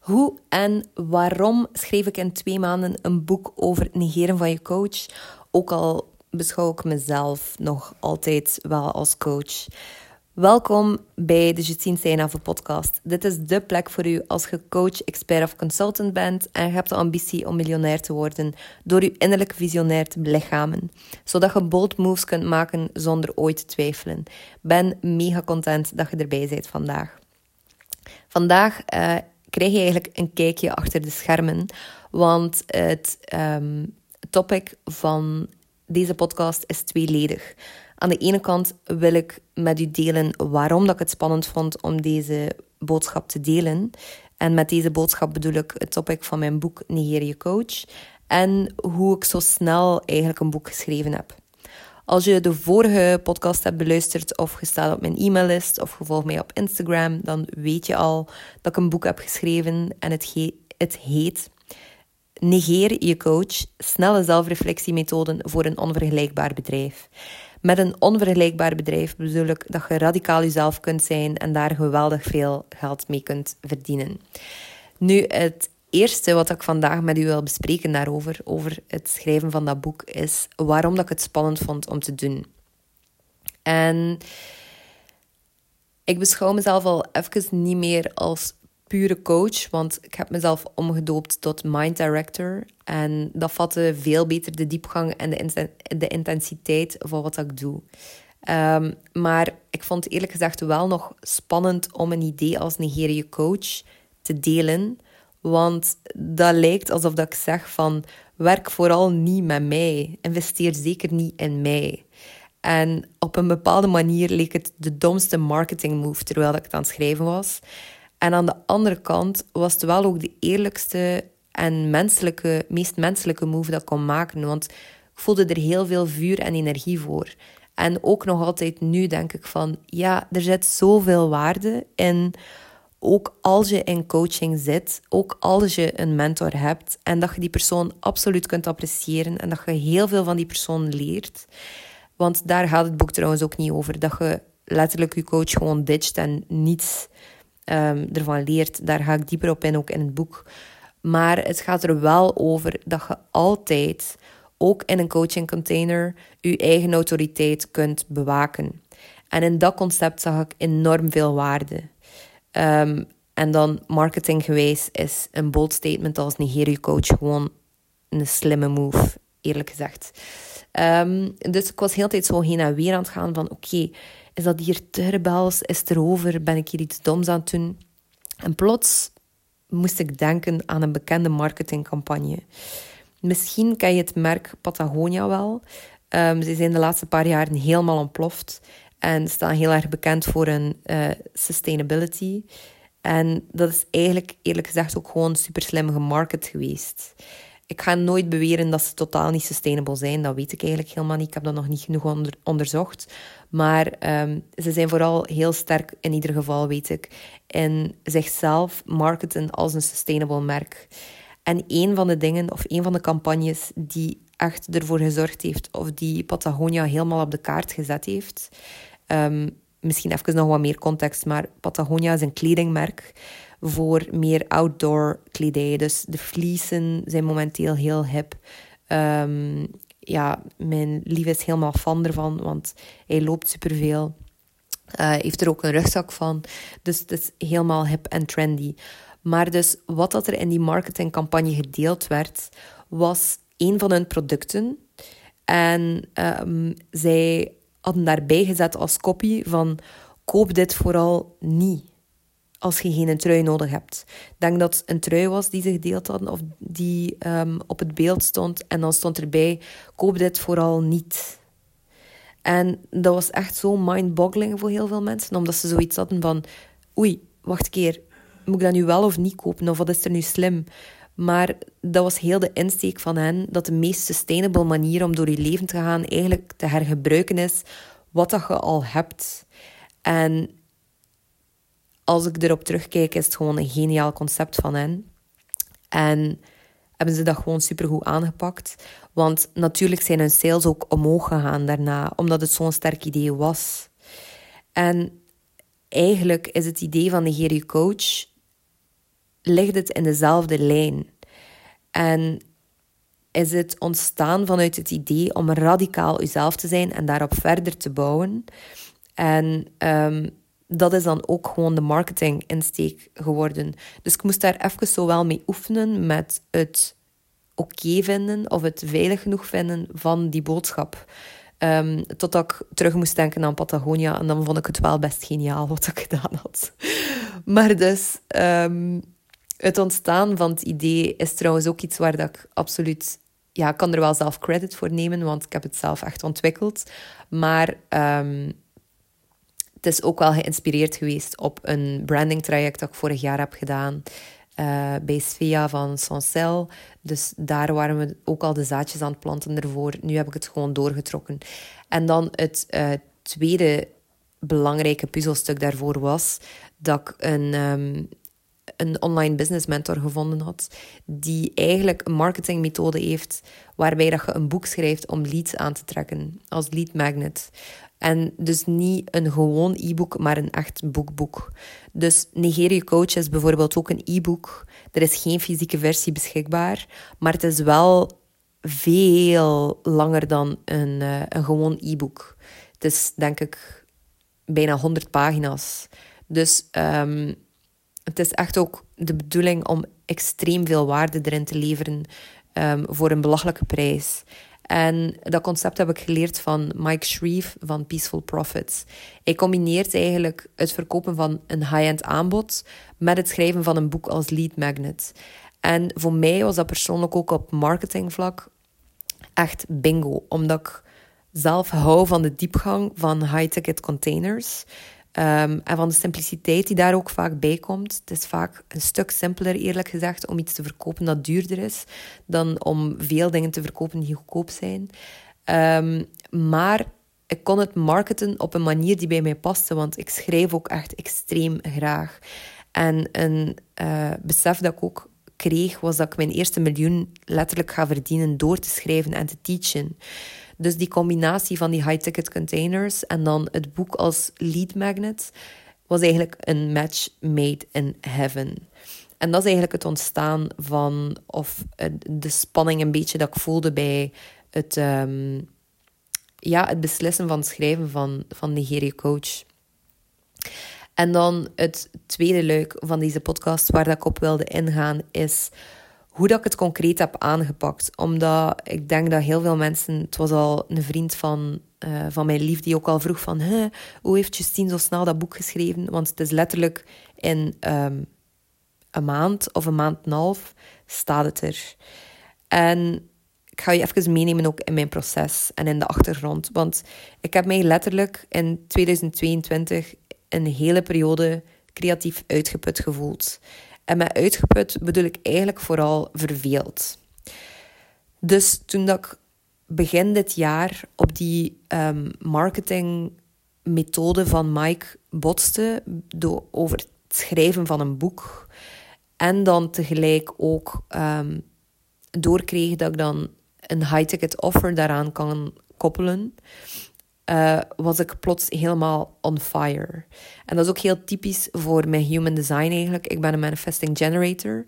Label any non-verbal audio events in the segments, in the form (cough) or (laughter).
Hoe en waarom schreef ik in twee maanden een boek over het negeren van je coach? Ook al beschouw ik mezelf nog altijd wel als coach. Welkom bij de Justine Seinave podcast. Dit is de plek voor u als je coach, expert of consultant bent en je hebt de ambitie om miljonair te worden door je innerlijk visionair te belichamen, zodat je bold moves kunt maken zonder ooit te twijfelen. Ben mega content dat je erbij bent vandaag. Vandaag uh, krijg je eigenlijk een kijkje achter de schermen, want het um, topic van deze podcast is tweeledig. Aan de ene kant wil ik met u delen waarom dat ik het spannend vond om deze boodschap te delen. En met deze boodschap bedoel ik het topic van mijn boek Negeer je coach. En hoe ik zo snel eigenlijk een boek geschreven heb. Als je de vorige podcast hebt beluisterd of je staat op mijn e-maillist of je volgt mij op Instagram, dan weet je al dat ik een boek heb geschreven en het, het heet Negeer je coach, snelle zelfreflectiemethoden voor een onvergelijkbaar bedrijf. Met een onvergelijkbaar bedrijf bedoel ik dat je radicaal jezelf kunt zijn en daar geweldig veel geld mee kunt verdienen. Nu, het eerste wat ik vandaag met u wil bespreken daarover, over het schrijven van dat boek, is waarom dat ik het spannend vond om te doen. En ik beschouw mezelf al even niet meer als pure coach, want ik heb mezelf omgedoopt tot mind director. En dat vatte veel beter de diepgang en de, intensiteit van wat ik doe. Um, maar ik vond eerlijk gezegd wel nog spannend om een idee als Nigeria coach te delen. Want dat lijkt alsof dat ik zeg van werk vooral niet met mij. Investeer zeker niet in mij. En op een bepaalde manier leek het de domste marketing move terwijl ik het aan het schrijven was. En aan de andere kant was het wel ook de eerlijkste en menselijke, meest menselijke move dat ik kon maken. Want ik voelde er heel veel vuur en energie voor. En ook nog altijd nu denk ik van, ja, er zit zoveel waarde in. Ook als je in coaching zit, ook als je een mentor hebt en dat je die persoon absoluut kunt appreciëren en dat je heel veel van die persoon leert. Want daar gaat het boek trouwens ook niet over. Dat je letterlijk je coach gewoon ditcht en niets um, ervan leert. Daar ga ik dieper op in, ook in het boek. Maar het gaat er wel over dat je altijd, ook in een coaching container, je eigen autoriteit kunt bewaken. En in dat concept zag ik enorm veel waarde. Um, en dan marketinggewijs is een bold statement als negeer coach gewoon een slimme move, eerlijk gezegd. Um, dus ik was heel tijd zo heen en weer aan het gaan van oké, is dat hier te rebels? Is het erover? Ben ik hier iets doms aan het doen? En plots moest ik denken aan een bekende marketingcampagne. Misschien ken je het merk Patagonia wel. Um, ze zijn de laatste paar jaren helemaal ontploft en staan heel erg bekend voor hun uh, sustainability. En dat is eigenlijk, eerlijk gezegd, ook gewoon super slim gemarket geweest. Ik ga nooit beweren dat ze totaal niet sustainable zijn. Dat weet ik eigenlijk helemaal niet. Ik heb dat nog niet genoeg onder, onderzocht. Maar um, ze zijn vooral heel sterk, in ieder geval weet ik, in zichzelf marketen als een sustainable merk. En een van de dingen, of een van de campagnes die echt ervoor gezorgd heeft, of die Patagonia helemaal op de kaart gezet heeft. Um, misschien even nog wat meer context, maar Patagonia is een kledingmerk voor meer outdoor kledij. Dus de fleecen zijn momenteel heel hip. Um, ja, mijn lief is helemaal fan ervan, want hij loopt superveel. Uh, heeft er ook een rugzak van. Dus het is helemaal hip en trendy. Maar dus wat dat er in die marketingcampagne gedeeld werd, was een van hun producten. En um, zij hadden daarbij gezet als kopie van koop dit vooral niet als je geen trui nodig hebt. Ik denk dat het een trui was die ze gedeeld hadden of die um, op het beeld stond. En dan stond erbij, koop dit vooral niet. En dat was echt zo mind-boggling voor heel veel mensen. Omdat ze zoiets hadden van, oei, wacht een keer. Moet ik dat nu wel of niet kopen? Of wat is er nu slim? Maar dat was heel de insteek van hen, dat de meest sustainable manier om door je leven te gaan eigenlijk te hergebruiken is wat dat je al hebt. En als ik erop terugkijk, is het gewoon een geniaal concept van hen. En hebben ze dat gewoon supergoed aangepakt. Want natuurlijk zijn hun sales ook omhoog gegaan daarna, omdat het zo'n sterk idee was. En eigenlijk is het idee van de Geri Coach ligt het in dezelfde lijn. En is het ontstaan vanuit het idee om radicaal uzelf te zijn en daarop verder te bouwen. En ehm, dat is dan ook gewoon de marketing insteek geworden. Dus ik moest daar even zo wel mee oefenen met het oké vinden of het veilig genoeg vinden van die boodschap. Um, totdat ik terug moest denken aan Patagonia. En dan vond ik het wel best geniaal wat ik gedaan had. (laughs) Maar dus, um, het ontstaan van het idee is trouwens ook iets waar dat ik absoluut... Ja, ik kan er wel zelf credit voor nemen, want ik heb het zelf echt ontwikkeld. Maar um, het is ook wel geïnspireerd geweest op een branding traject dat ik vorig jaar heb gedaan. Uh, bij Svea van Sancel. Dus daar waren we ook al de zaadjes aan het planten ervoor. Nu heb ik het gewoon doorgetrokken. En dan het uh, tweede belangrijke puzzelstuk daarvoor was dat ik een, um, een online business mentor gevonden had, die eigenlijk een marketingmethode heeft waarbij dat je een boek schrijft om leads aan te trekken, als lead magnet. En dus niet een gewoon e-book, maar een echt boekboek. Dus Negeer je coach is bijvoorbeeld ook een e-book. Er is geen fysieke versie beschikbaar, maar het is wel veel langer dan een, uh, een gewoon e-book. Het is denk ik bijna 100 pagina's. Dus um, het is echt ook de bedoeling om extreem veel waarde erin te leveren um, voor een belachelijke prijs. En dat concept heb ik geleerd van Mike Shreve van Peaceful Profits. Hij combineert eigenlijk het verkopen van een high-end aanbod met het schrijven van een boek als lead magnet. En voor mij was dat persoonlijk ook op marketingvlak echt bingo, omdat ik zelf hou van de diepgang van high-ticket containers. Um, en van de simpliciteit die daar ook vaak bij komt. Het is vaak een stuk simpeler, eerlijk gezegd, om iets te verkopen dat duurder is, dan om veel dingen te verkopen die goedkoop zijn. Um, maar ik kon het marketen op een manier die bij mij paste, want ik schrijf ook echt extreem graag. En een uh, besef dat ik ook kreeg, was dat ik mijn eerste miljoen letterlijk ga verdienen door te schrijven en te teachen. Dus die combinatie van die high-ticket containers en dan het boek als lead magnet was eigenlijk een match made in heaven. En dat is eigenlijk het ontstaan van, of de spanning een beetje dat ik voelde bij het, um, ja, het beslissen van het schrijven van, van Nigeria Coach. En dan het tweede luik van deze podcast waar dat ik op wilde ingaan is hoe dat ik het concreet heb aangepakt. Omdat ik denk dat heel veel mensen... Het was al een vriend van, uh, van mijn lief die ook al vroeg van... hoe heeft Justine zo snel dat boek geschreven? Want het is letterlijk in um, een maand of een maand en een half staat het er. En ik ga je even meenemen ook in mijn proces en in de achtergrond. Want ik heb mij letterlijk in 2022 een hele periode creatief uitgeput gevoeld. En met uitgeput bedoel ik eigenlijk vooral verveeld. Dus toen dat ik begin dit jaar op die um, marketingmethode van Mike botste door, over het schrijven van een boek en dan tegelijk ook um, doorkreeg dat ik dan een high-ticket offer daaraan kan koppelen, uh, was ik plots helemaal on fire. En dat is ook heel typisch voor mijn human design eigenlijk. Ik ben een manifesting generator.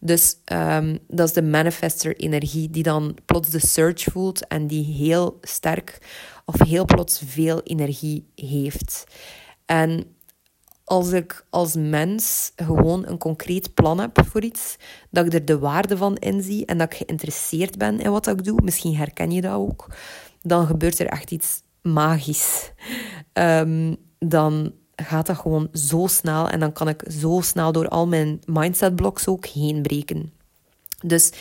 Dus um, dat is de manifester-energie die dan plots de surge voelt en die heel sterk of heel plots veel energie heeft. En als ik als mens gewoon een concreet plan heb voor iets, dat ik er de waarde van inzie en dat ik geïnteresseerd ben in wat ik doe, misschien herken je dat ook, dan gebeurt er echt iets magisch. Um, dan gaat dat gewoon zo snel en dan kan ik zo snel door al mijn mindset ook heen breken. Dus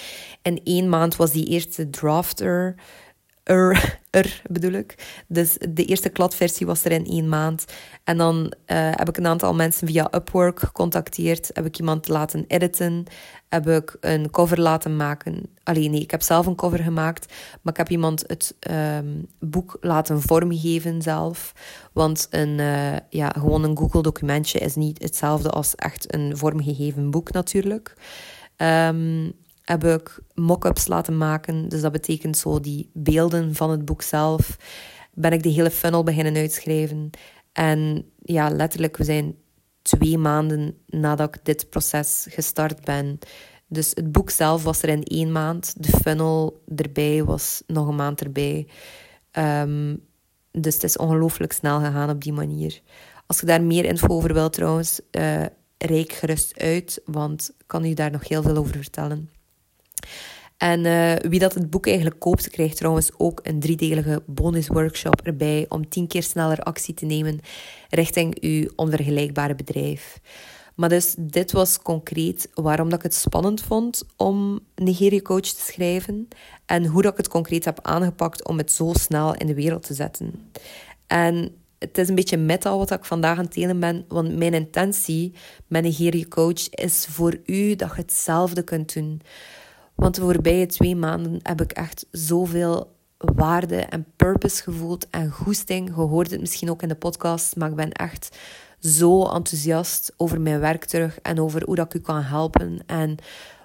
in één maand was die eerste drafter er, er bedoel ik. Dus de eerste kladversie was er in één maand. En dan uh, heb ik een aantal mensen via Upwork gecontacteerd. Heb ik iemand laten editen. Heb ik een cover laten maken. Alleen nee, ik heb zelf een cover gemaakt. Maar ik heb iemand het um, boek laten vormgeven zelf. Want een, uh, ja, gewoon een Google documentje is niet hetzelfde als echt een vormgegeven boek natuurlijk. Um, heb ik mock-ups laten maken. Dus dat betekent zo die beelden van het boek zelf. Ben ik de hele funnel beginnen uitschrijven. En ja, letterlijk, we zijn twee maanden nadat ik dit proces gestart ben. Dus het boek zelf was er in één maand. De funnel erbij was nog een maand erbij. Um, dus het is ongelooflijk snel gegaan op die manier. Als je daar meer info over wilt trouwens, uh, reik gerust uit, want ik kan u daar nog heel veel over vertellen. En uh, wie dat het boek eigenlijk koopt, krijgt trouwens ook een driedelige bonusworkshop erbij om tien keer sneller actie te nemen richting uw onvergelijkbare bedrijf. Maar dus dit was concreet waarom dat ik het spannend vond om Nigeria Coach te schrijven en hoe dat ik het concreet heb aangepakt om het zo snel in de wereld te zetten. En het is een beetje meta wat ik vandaag aan het delen ben, want mijn intentie met Nigeria Coach is voor u dat je hetzelfde kunt doen. Want de voorbije twee maanden heb ik echt zoveel waarde en purpose gevoeld en goesting. Je hoort het misschien ook in de podcast, maar ik ben echt zo enthousiast over mijn werk terug en over hoe dat ik u kan helpen en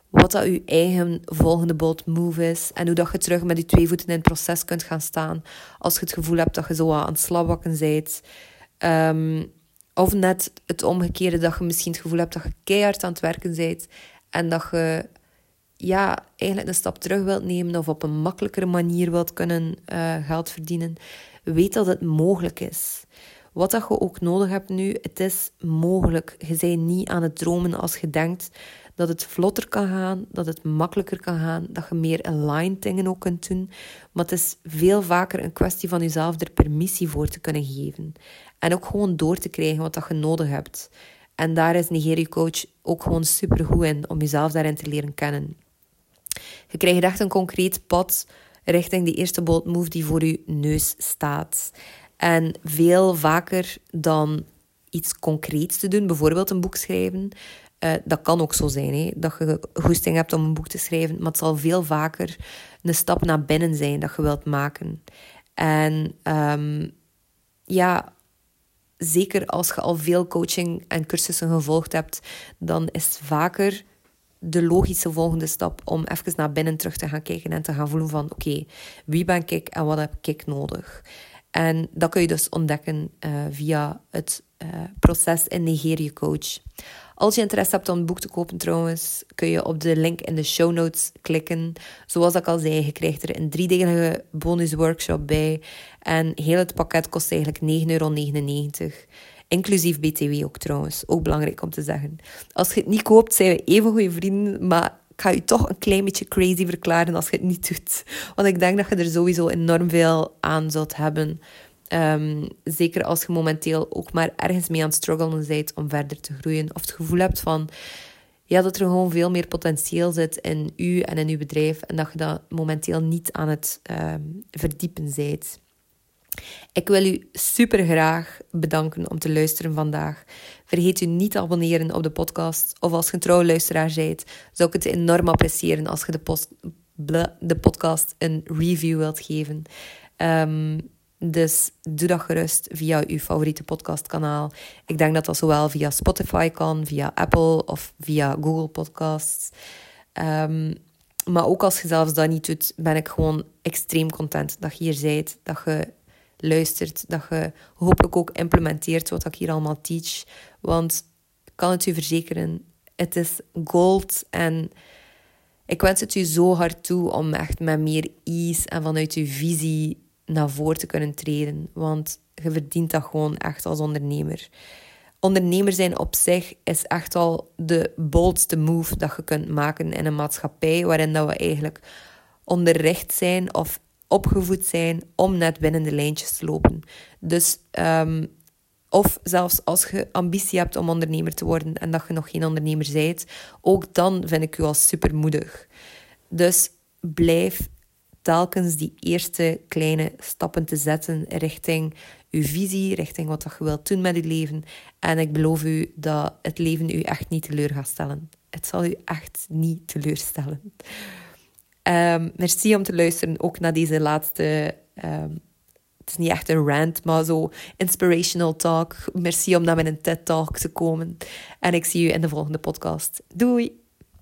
wat dat uw eigen volgende bold move is en hoe dat je terug met je twee voeten in het proces kunt gaan staan als je het gevoel hebt dat je zo aan het slabbakken bent. Um, of net het omgekeerde, dat je misschien het gevoel hebt dat je keihard aan het werken bent en dat je ja, eigenlijk een stap terug wilt nemen of op een makkelijkere manier wilt kunnen uh, geld verdienen. Weet dat het mogelijk is. Wat dat je ook nodig hebt nu, het is mogelijk. Je bent niet aan het dromen als je denkt dat het vlotter kan gaan, dat het makkelijker kan gaan, dat je meer aligned dingen ook kunt doen. Maar het is veel vaker een kwestie van jezelf er permissie voor te kunnen geven. En ook gewoon door te krijgen wat dat je nodig hebt. En daar is Nigeria Coach ook gewoon super goed in, om jezelf daarin te leren kennen. Je krijgt echt een concreet pad richting die eerste bold move die voor je neus staat. En veel vaker dan iets concreets te doen, bijvoorbeeld een boek schrijven. Uh, dat kan ook zo zijn, hè, dat je goesting hebt om een boek te schrijven, maar het zal veel vaker een stap naar binnen zijn dat je wilt maken. En um, ja, zeker als je al veel coaching en cursussen gevolgd hebt, dan is het vaker de logische volgende stap om even naar binnen terug te gaan kijken en te gaan voelen van oké, wie ben ik en wat heb ik nodig? En dat kun je dus ontdekken uh, via het uh, proces in Nigeria Coach. Als je interesse hebt om een boek te kopen trouwens, kun je op de link in de show notes klikken. Zoals ik al zei, je krijgt er een driedelige bonus workshop bij. En heel het pakket kost eigenlijk 9,99 euro. Inclusief BTW ook trouwens. Ook belangrijk om te zeggen. Als je het niet koopt, zijn we even goede vrienden. Maar ik ga je toch een klein beetje crazy verklaren als je het niet doet. Want ik denk dat je er sowieso enorm veel aan zult hebben. Um, zeker als je momenteel ook maar ergens mee aan het struggelen bent om verder te groeien. Of het gevoel hebt van ja, dat er gewoon veel meer potentieel zit in u en in uw bedrijf. En dat je dat momenteel niet aan het um, verdiepen bent. Ik wil u super graag bedanken om te luisteren vandaag. Vergeet u niet te abonneren op de podcast. Of als je een trouwe luisteraar bent, zou ik het enorm appreciëren als je de, post, de podcast een review wilt geven. Um, dus doe dat gerust via uw favoriete podcastkanaal. Ik denk dat dat zowel via Spotify kan, via Apple of via Google Podcasts. Um, maar ook als je zelfs dat niet doet, ben ik gewoon extreem content dat je hier bent, dat je luistert, dat je hopelijk ook implementeert wat ik hier allemaal teach. Want ik kan het u verzekeren, het is gold en ik wens het u zo hard toe om echt met meer ease en vanuit uw visie naar voren te kunnen treden. Want je verdient dat gewoon echt als ondernemer. Ondernemer zijn op zich is echt al de boldste move dat je kunt maken in een maatschappij waarin dat we eigenlijk onderricht zijn of opgevoed zijn om net binnen de lijntjes te lopen. Dus, um, of zelfs als je ambitie hebt om ondernemer te worden en dat je nog geen ondernemer bent, ook dan vind ik u al supermoedig. Dus blijf telkens die eerste kleine stappen te zetten richting uw visie, richting wat je wilt doen met je leven. En ik beloof u dat het leven u echt niet teleur gaat stellen. Het zal u echt niet teleurstellen. Um, merci om te luisteren, ook naar deze laatste. Um, het is niet echt een rant, maar zo inspirational talk. Merci om naar mijn TED-talk te komen. En ik zie u in de volgende podcast. Doei!